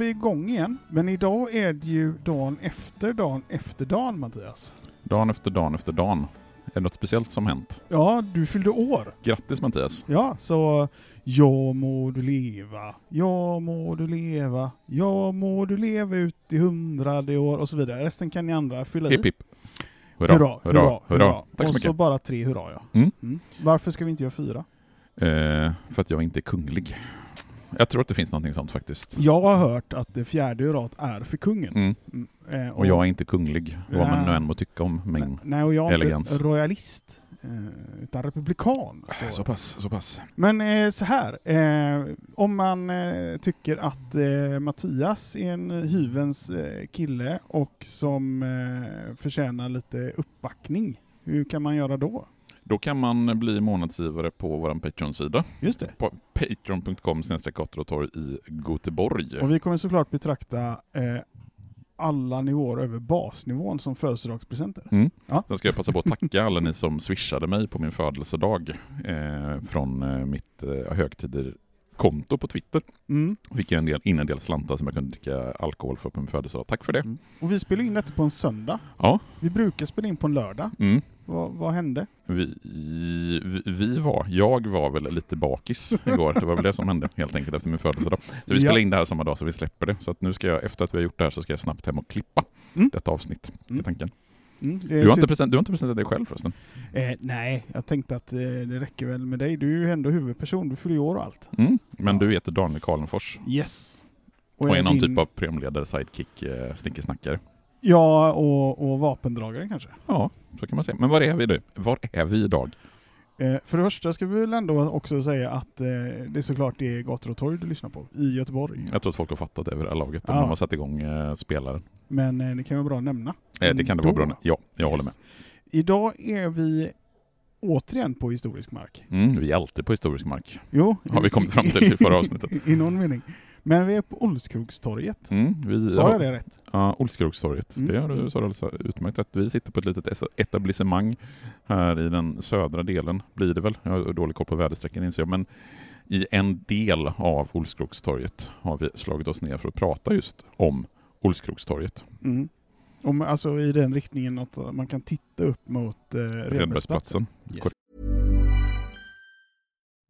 Vi igång igen, men idag är det ju dagen efter dagen efter dagen Mattias. Dagen efter dagen efter dagen. Är det något speciellt som hänt? Ja, du fyllde år. Grattis Mattias! Ja, så ja må du leva, ja må du leva, ja må du leva ut i hundrade år och så vidare. Resten kan ni andra fylla i. Hipp hipp! Hurra, hurra, hurra, hurra. Tack så och så mycket! bara tre hurra ja. Mm. Varför ska vi inte göra fyra? Eh, för att jag inte är kunglig. Jag tror att det finns någonting sånt faktiskt. Jag har hört att det fjärde hurrat är för kungen. Mm. Mm, eh, Och jag är inte kunglig, vad man nu än må tycka om min... Nej, Nej, och jag är elegans. inte royalist, eh, utan republikan. Så. Så pass, så pass. Men eh, så här, om man tycker att Mattias är en hyvens kille och som förtjänar lite uppbackning, hur kan man göra då? Då kan man bli månadsgivare på vår Patreon-sida. Just det. På patreon.com torg i Göteborg. Och vi kommer såklart betrakta eh, alla nivåer över basnivån som födelsedagspresenter. Mm. Ja. Sen ska jag passa på att tacka alla ni som swishade mig på min födelsedag eh, från eh, mitt eh, högtider-konto på Twitter. Mm. Fick jag en del, in en del slantar som jag kunde dricka alkohol för på min födelsedag. Tack för det. Mm. Och vi spelar in detta på en söndag. Ja. Vi brukar spela in på en lördag. Mm. Vad, vad hände? Vi, vi, vi var, jag var väl lite bakis igår. Det var väl det som hände helt enkelt efter min födelsedag. Så vi Ja. spelar in det här samma dag så vi släpper det. Så nu ska jag, efter att vi har gjort det här så ska jag snabbt hem och klippa Mm. detta avsnitt. Mm. Tanken. Mm, Du, har inte present, du har inte presenterat dig själv förresten? eh, nej, jag tänkte att eh, det räcker väl med dig. Du är ju ändå huvudperson, du fyller år och allt. Mm. Men Ja. du heter Daniel Karlenfors Yes. och är någon din- typ av programledare, sidekick, eh, snickesnackare. Ja, och, och vapendragare kanske. Ja, så kan man säga. Men var är vi nu? Var är vi idag? Eh, för det första ska vi väl ändå också säga att eh, det är såklart det är gator och torg du lyssnar på i Göteborg. Jag tror att folk har fattat det över det här laget. Ja. De har satt igång eh, spelaren. Men eh, det kan vara bra att nämna. Eh, det kan det vara bra. Ja, jag håller med. Idag är vi återigen på historisk mark. Mm, vi är alltid på historisk mark. Jo, Har vi kommit fram till i förra avsnittet. I någon mening. Men vi är på Olskrogstorget. Mm, vi Sa har- jag det rätt? Ja, Olskrogstorget. Mm. Det gör du, sa alltså utmärkt rätt. Vi sitter på ett litet etablissemang här i den södra delen, blir det väl. Jag har dålig koll på väderstrecken inser jag, men i en del av Olskrogstorget har vi slagit oss ner för att prata just om Olskrogstorget. Mm. Om, alltså i den riktningen att man kan titta upp mot eh. Renbergsplatsen. Yes.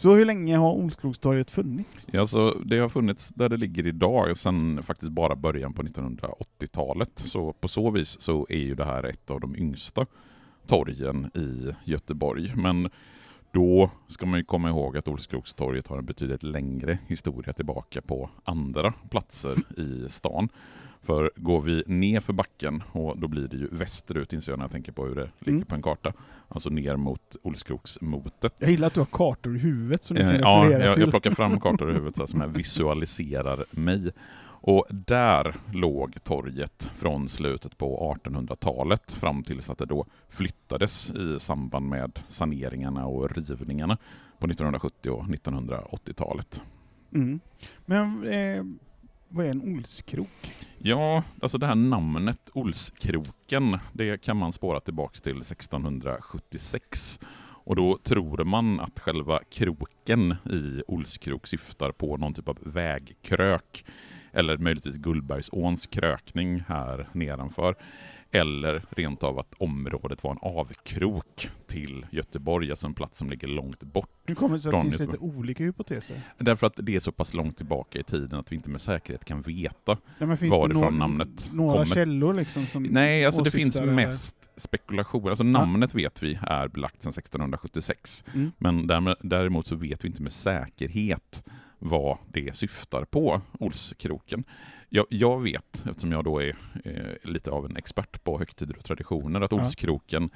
Så hur länge har Olskrogstorget funnits? Ja, så det har funnits där det ligger idag sedan faktiskt bara början på 1980-talet. Så på så vis så är ju det här ett av de yngsta torgen i Göteborg. Men då ska man ju komma ihåg att Olskrogstorget har en betydligt längre historia tillbaka på andra platser i stan. För går vi ner för backen, och då blir det ju västerut inser jag när jag tänker på hur det ligger Mm. på en karta. Alltså ner mot Olskroksmotet. Jag gillar att du har kartor i huvudet som du Eh, kan Ja, referera jag, till. jag plockar fram kartor i huvudet så som jag visualiserar mig. Och där låg torget från slutet på 1800-talet fram tills att det då flyttades i samband med saneringarna och rivningarna på 1970 och 1980-talet. Mm. Men eh, vad är en olskrok? Ja, alltså det här namnet Olskroken, det kan man spåra tillbaks till 1676. Och då tror man att själva kroken i Olskrok syftar på någon typ av vägkrök. Eller möjligtvis Gullbergsåns krökning här nedanför. Eller rent av att området var en avkrok till Göteborg, alltså en plats som ligger långt bort. Nu kommer det sig att det finns lite olika hypoteser. Därför att det är så pass långt tillbaka i tiden att vi inte med säkerhet kan veta det varifrån några, namnet några kommer. källor liksom som Nej, alltså det finns eller- mest spekulation. Alltså namnet vet vi är belagt sedan 1676. Mm. Men däremot så vet vi inte med säkerhet vad det syftar på, Olskroken. Jag, jag vet, eftersom jag då är eh, lite av en expert på högtider och traditioner, att Ja. Olskroken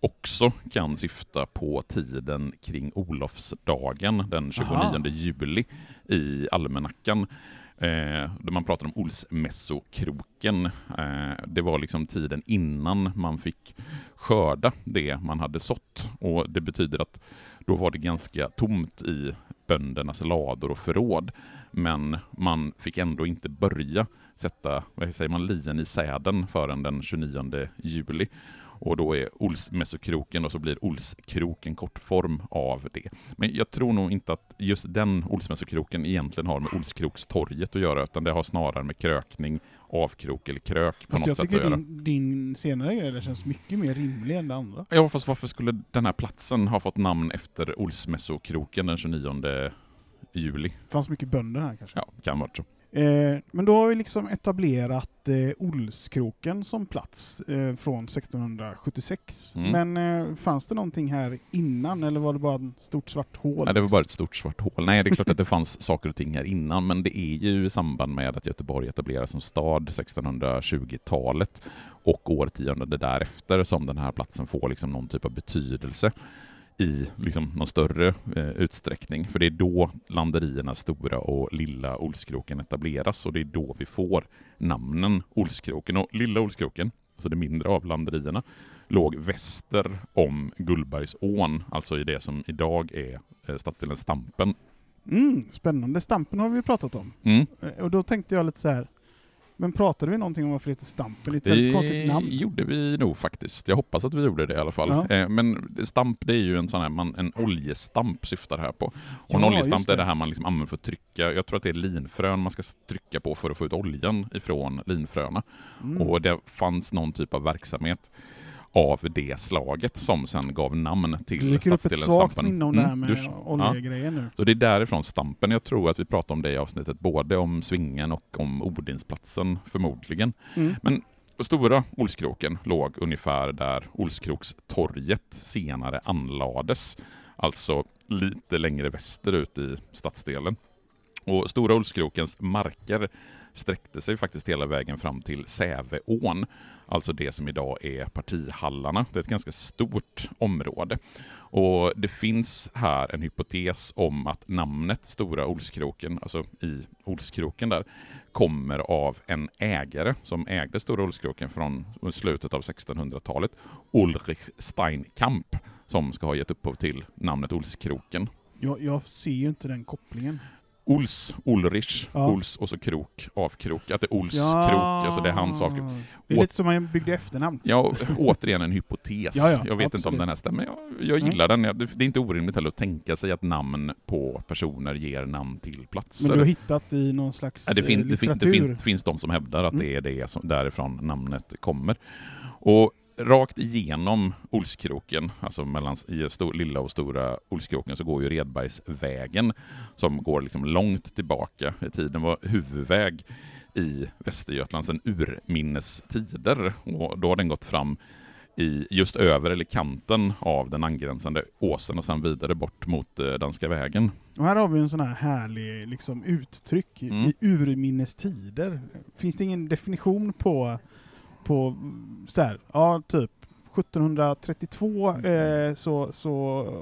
också kan syfta på tiden kring Olofsdagen den 29 Aha. juli i almanackan. Eh, där man pratar om Olsmässokroken. Eh, det var liksom tiden innan man fick skörda det man hade sått. Och det betyder att då var det ganska tomt i böndernas lador och förråd. Men man fick ändå inte börja sätta, vad säger man, lien i säden förrän den 29 juli. Och då är Olsmässokroken och så blir Olskrok en kortform av det. Men jag tror nog inte att just den Olsmässokroken egentligen har med Olskrokstorget att göra, utan det har snarare med krökning, avkrok eller krök på Fast något jag sätt att tycker göra. din, din senare grej känns mycket mer rimlig än det andra. Ja, fast varför skulle den här platsen ha fått namn efter Olsmässokroken den 29 juli? Det fanns mycket bönder här kanske. Ja, kan vara så. Eh, men då har vi liksom etablerat eh, Olskroken som plats eh, från 1676. Mm. Men eh, fanns det någonting här innan eller var det bara ett stort svart hål? Nej, det var bara ett stort svart hål. Nej, det är klart att det fanns saker och ting här innan, men det är ju i samband med att Göteborg etableras som stad 1620-talet och årtiondet därefter som den här platsen får liksom någon typ av betydelse i liksom någon större eh, utsträckning. För det är då landerierna Stora och Lilla Olskroken etableras och det är då vi får namnen Olskroken och Lilla Olskroken, alltså det mindre av landerierna, låg väster om Gullbergsån, alltså i det som idag är eh, stadsdelen Stampen. Mm, spännande. Stampen har vi pratat om. Mm. Eh, och då tänkte jag lite så här. Men pratade vi någonting om varför det heter Stampen? Det ett väldigt konstigt namn. gjorde vi nog faktiskt. Jag hoppas att vi gjorde det i alla fall. Ja. Eh, Men stamp, det är ju en sån här, man, en oljestamp syftar det här på. Och en Ja, oljestamp just är det. det här man liksom använder för att trycka, jag tror att det är linfrön man ska trycka på för att få ut oljan ifrån linfröna. Mm. Och det fanns någon typ av verksamhet av det slaget som sen gav namn Det till dyker upp ett stadsdelen svagt Stampen. minne om det här Mm, med du- oljegrejen nu. så det är därifrån Stampen. Jag tror att vi pratar om det i avsnittet, både om Svingen och om Odinsplatsen förmodligen. Mm. Men Stora Olskroken låg ungefär där Olskrokstorget senare anlades, alltså lite längre västerut i stadsdelen. Och Stora Olskrokens marker sträckte sig faktiskt hela vägen fram till Säveån, alltså det som idag är partihallarna. Det är ett ganska stort område. Och det finns här en hypotes om att namnet Stora Olskroken, alltså i Olskroken där, kommer av en ägare som ägde Stora Olskroken från slutet av 1600-talet, Ulrich Steinkamp, som ska ha gett upphov till namnet Olskroken. Jag, jag ser ju inte den kopplingen. Ols, Ulrich, Ja. Ols och så krok, avkrok. Att det är Ols krok, alltså det är hans avkrok. Det är Åt- lite som man byggde efternamn. Ja, återigen en hypotes. Ja, ja, jag vet inte om absolut. den här stämmer. Jag, jag gillar den. Det är inte orimligt heller att tänka sig att namn på personer ger namn till platser. Men du har hittat i någon slags Ja, det, fin, eh, det, fin, det, litteratur? finns, det finns de som hävdar att Mm. det är det som, därifrån namnet kommer. Och rakt igenom Olskroken, alltså mellan lilla och stora Olskroken, så går ju Redbergsvägen som går liksom långt tillbaka i tiden, var huvudväg i Västergötland sedan urminnes tider. Och då har den gått fram i, just över eller kanten av den angränsande åsen och sen vidare bort mot eh, Danska vägen. Och här har vi en sån här härlig liksom, uttryck Mm. i urminnes tider. Finns det ingen definition på, på så här, ja typ 1732, eh, så, så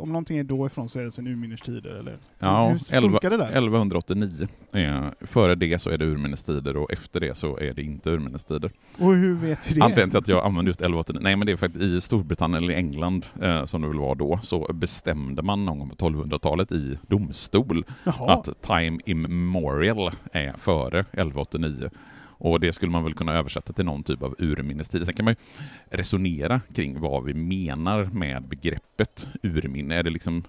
om någonting är då ifrån så är det sen urminnes tider, eller? Ja, Hur 11, funkar det där? 1189. Eh, före det så är det urminnes tider och efter det så är det inte urminnes tider. Och hur vet vi det? Anledningen till att jag använder just 1189, nej men det är faktiskt i Storbritannien eller England, eh, som det väl var då, så bestämde man någon gång på 1200-talet i domstol Jaha. att time immemorial är före 1189. Och det skulle man väl kunna översätta till någon typ av urminnestid. Sen kan man ju resonera kring vad vi menar med begreppet urminne. Är det liksom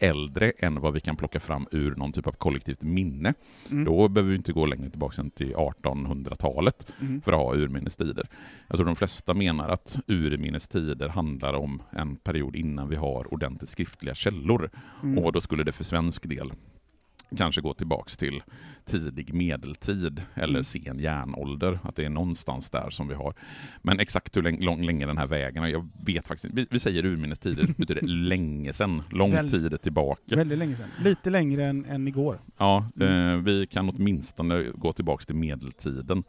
äldre än vad vi kan plocka fram ur någon typ av kollektivt minne? Mm. Då behöver vi inte gå längre tillbaka än till 1800-talet Mm. för att ha urminnestider. Jag tror de flesta menar att urminnestider handlar om en period innan vi har ordentligt skriftliga källor. Mm. Och då skulle det för svensk del kanske gå tillbaks till tidig medeltid eller Mm. sen järnålder, att det är någonstans där som vi har. Men exakt hur lång, lång, länge den här vägen, jag vet faktiskt. Vi, vi säger urminnestider, betyder länge sedan, lång Väl- tid tillbaka. Väldigt länge sedan. Lite längre än, än igår. Ja, Mm. eh, vi kan åtminstone gå tillbaks till medeltiden.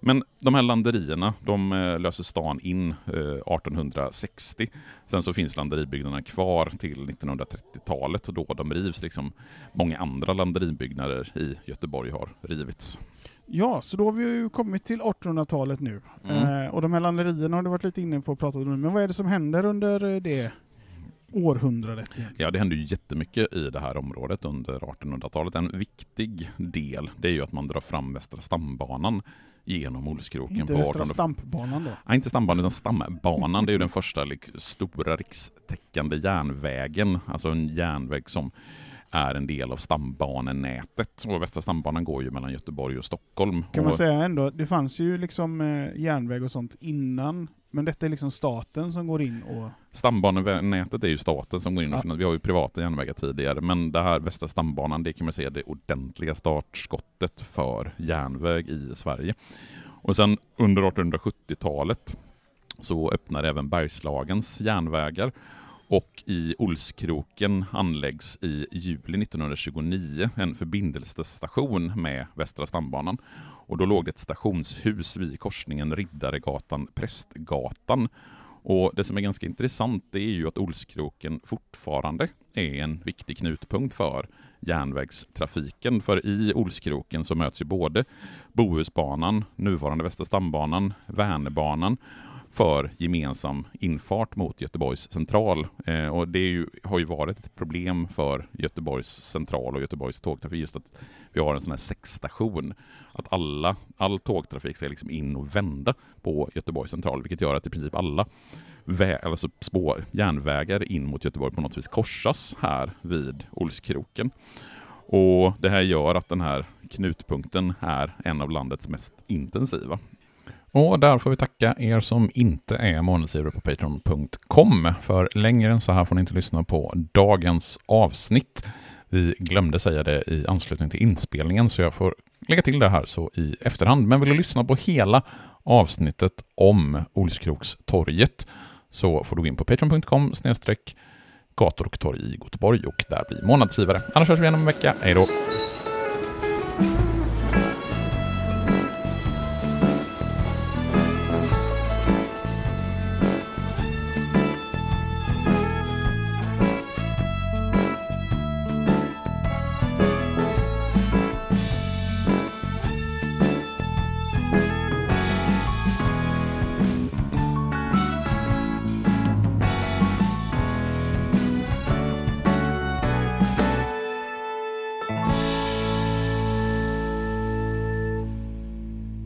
Men de här landerierna, de eh, löser stan in eh, 1860. Sen så finns landeribyggnaderna kvar till 1930-talet och då de rivs liksom många andra landeribyggnader i Göteborg har rivits. Ja, så då har vi ju kommit till 1800-talet nu. Mm. Eh, och de här landerierna har du varit lite inne på och pratat om, men vad är det som händer under eh, det århundradet? Ja, det händer ju jättemycket i det här området under 1800-talet. En viktig del, det är ju att man drar fram Västra stambanan genom Olskroken Inte på Västra 1800 Stampbanan då? Nej, inte stambanan utan stambanan. Det är ju den första lik, stora rikstäckande järnvägen. Alltså en järnväg som är en del av stambanenätet. Och Västra stambanan går ju mellan Göteborg och Stockholm. Kan man säga ändå, det fanns ju liksom eh, järnväg och sånt innan, men detta är liksom staten som går in och... Stambanenätet är ju staten som går in och Ja. Vi har ju privata järnvägar tidigare, men det här Västra stambanan, det kan man säga är det ordentliga startskottet för järnväg i Sverige. Och sen under 1870-talet så öppnar även Bergslagens järnvägar och i Olskroken anläggs i juli 1929 en förbindelsestation med Västra stambanan. Och då låg det ett stationshus vid korsningen Riddaregatan-Prästgatan. Och det som är ganska intressant det är ju att Olskroken fortfarande är en viktig knutpunkt för järnvägstrafiken. För i Olskroken så möts ju både Bohusbanan, nuvarande Västra stambanan, Vänerbanan för gemensam infart mot Göteborgs central. Eh, och det är ju, har ju varit ett problem för Göteborgs central och Göteborgs tågtrafik just att vi har en sån här sexstation. Att alla, all tågtrafik ska liksom in och vända på Göteborgs central, vilket gör att i princip alla vä- alltså spår, järnvägar in mot Göteborg på något vis korsas här vid Olskroken. Och det här gör att den här knutpunkten är en av landets mest intensiva. Och där får vi tacka er som inte är månadsgivare på Patreon.com. För längre än så här får ni inte lyssna på dagens avsnitt. Vi glömde säga det i anslutning till inspelningen, så jag får lägga till det här så i efterhand. Men vill du lyssna på hela avsnittet om Olskrokstorget så får du gå in på patreon.com snedstreck gator och torg i Göteborg och där bli månadsgivare. Annars hörs vi igen om en vecka. Hej då!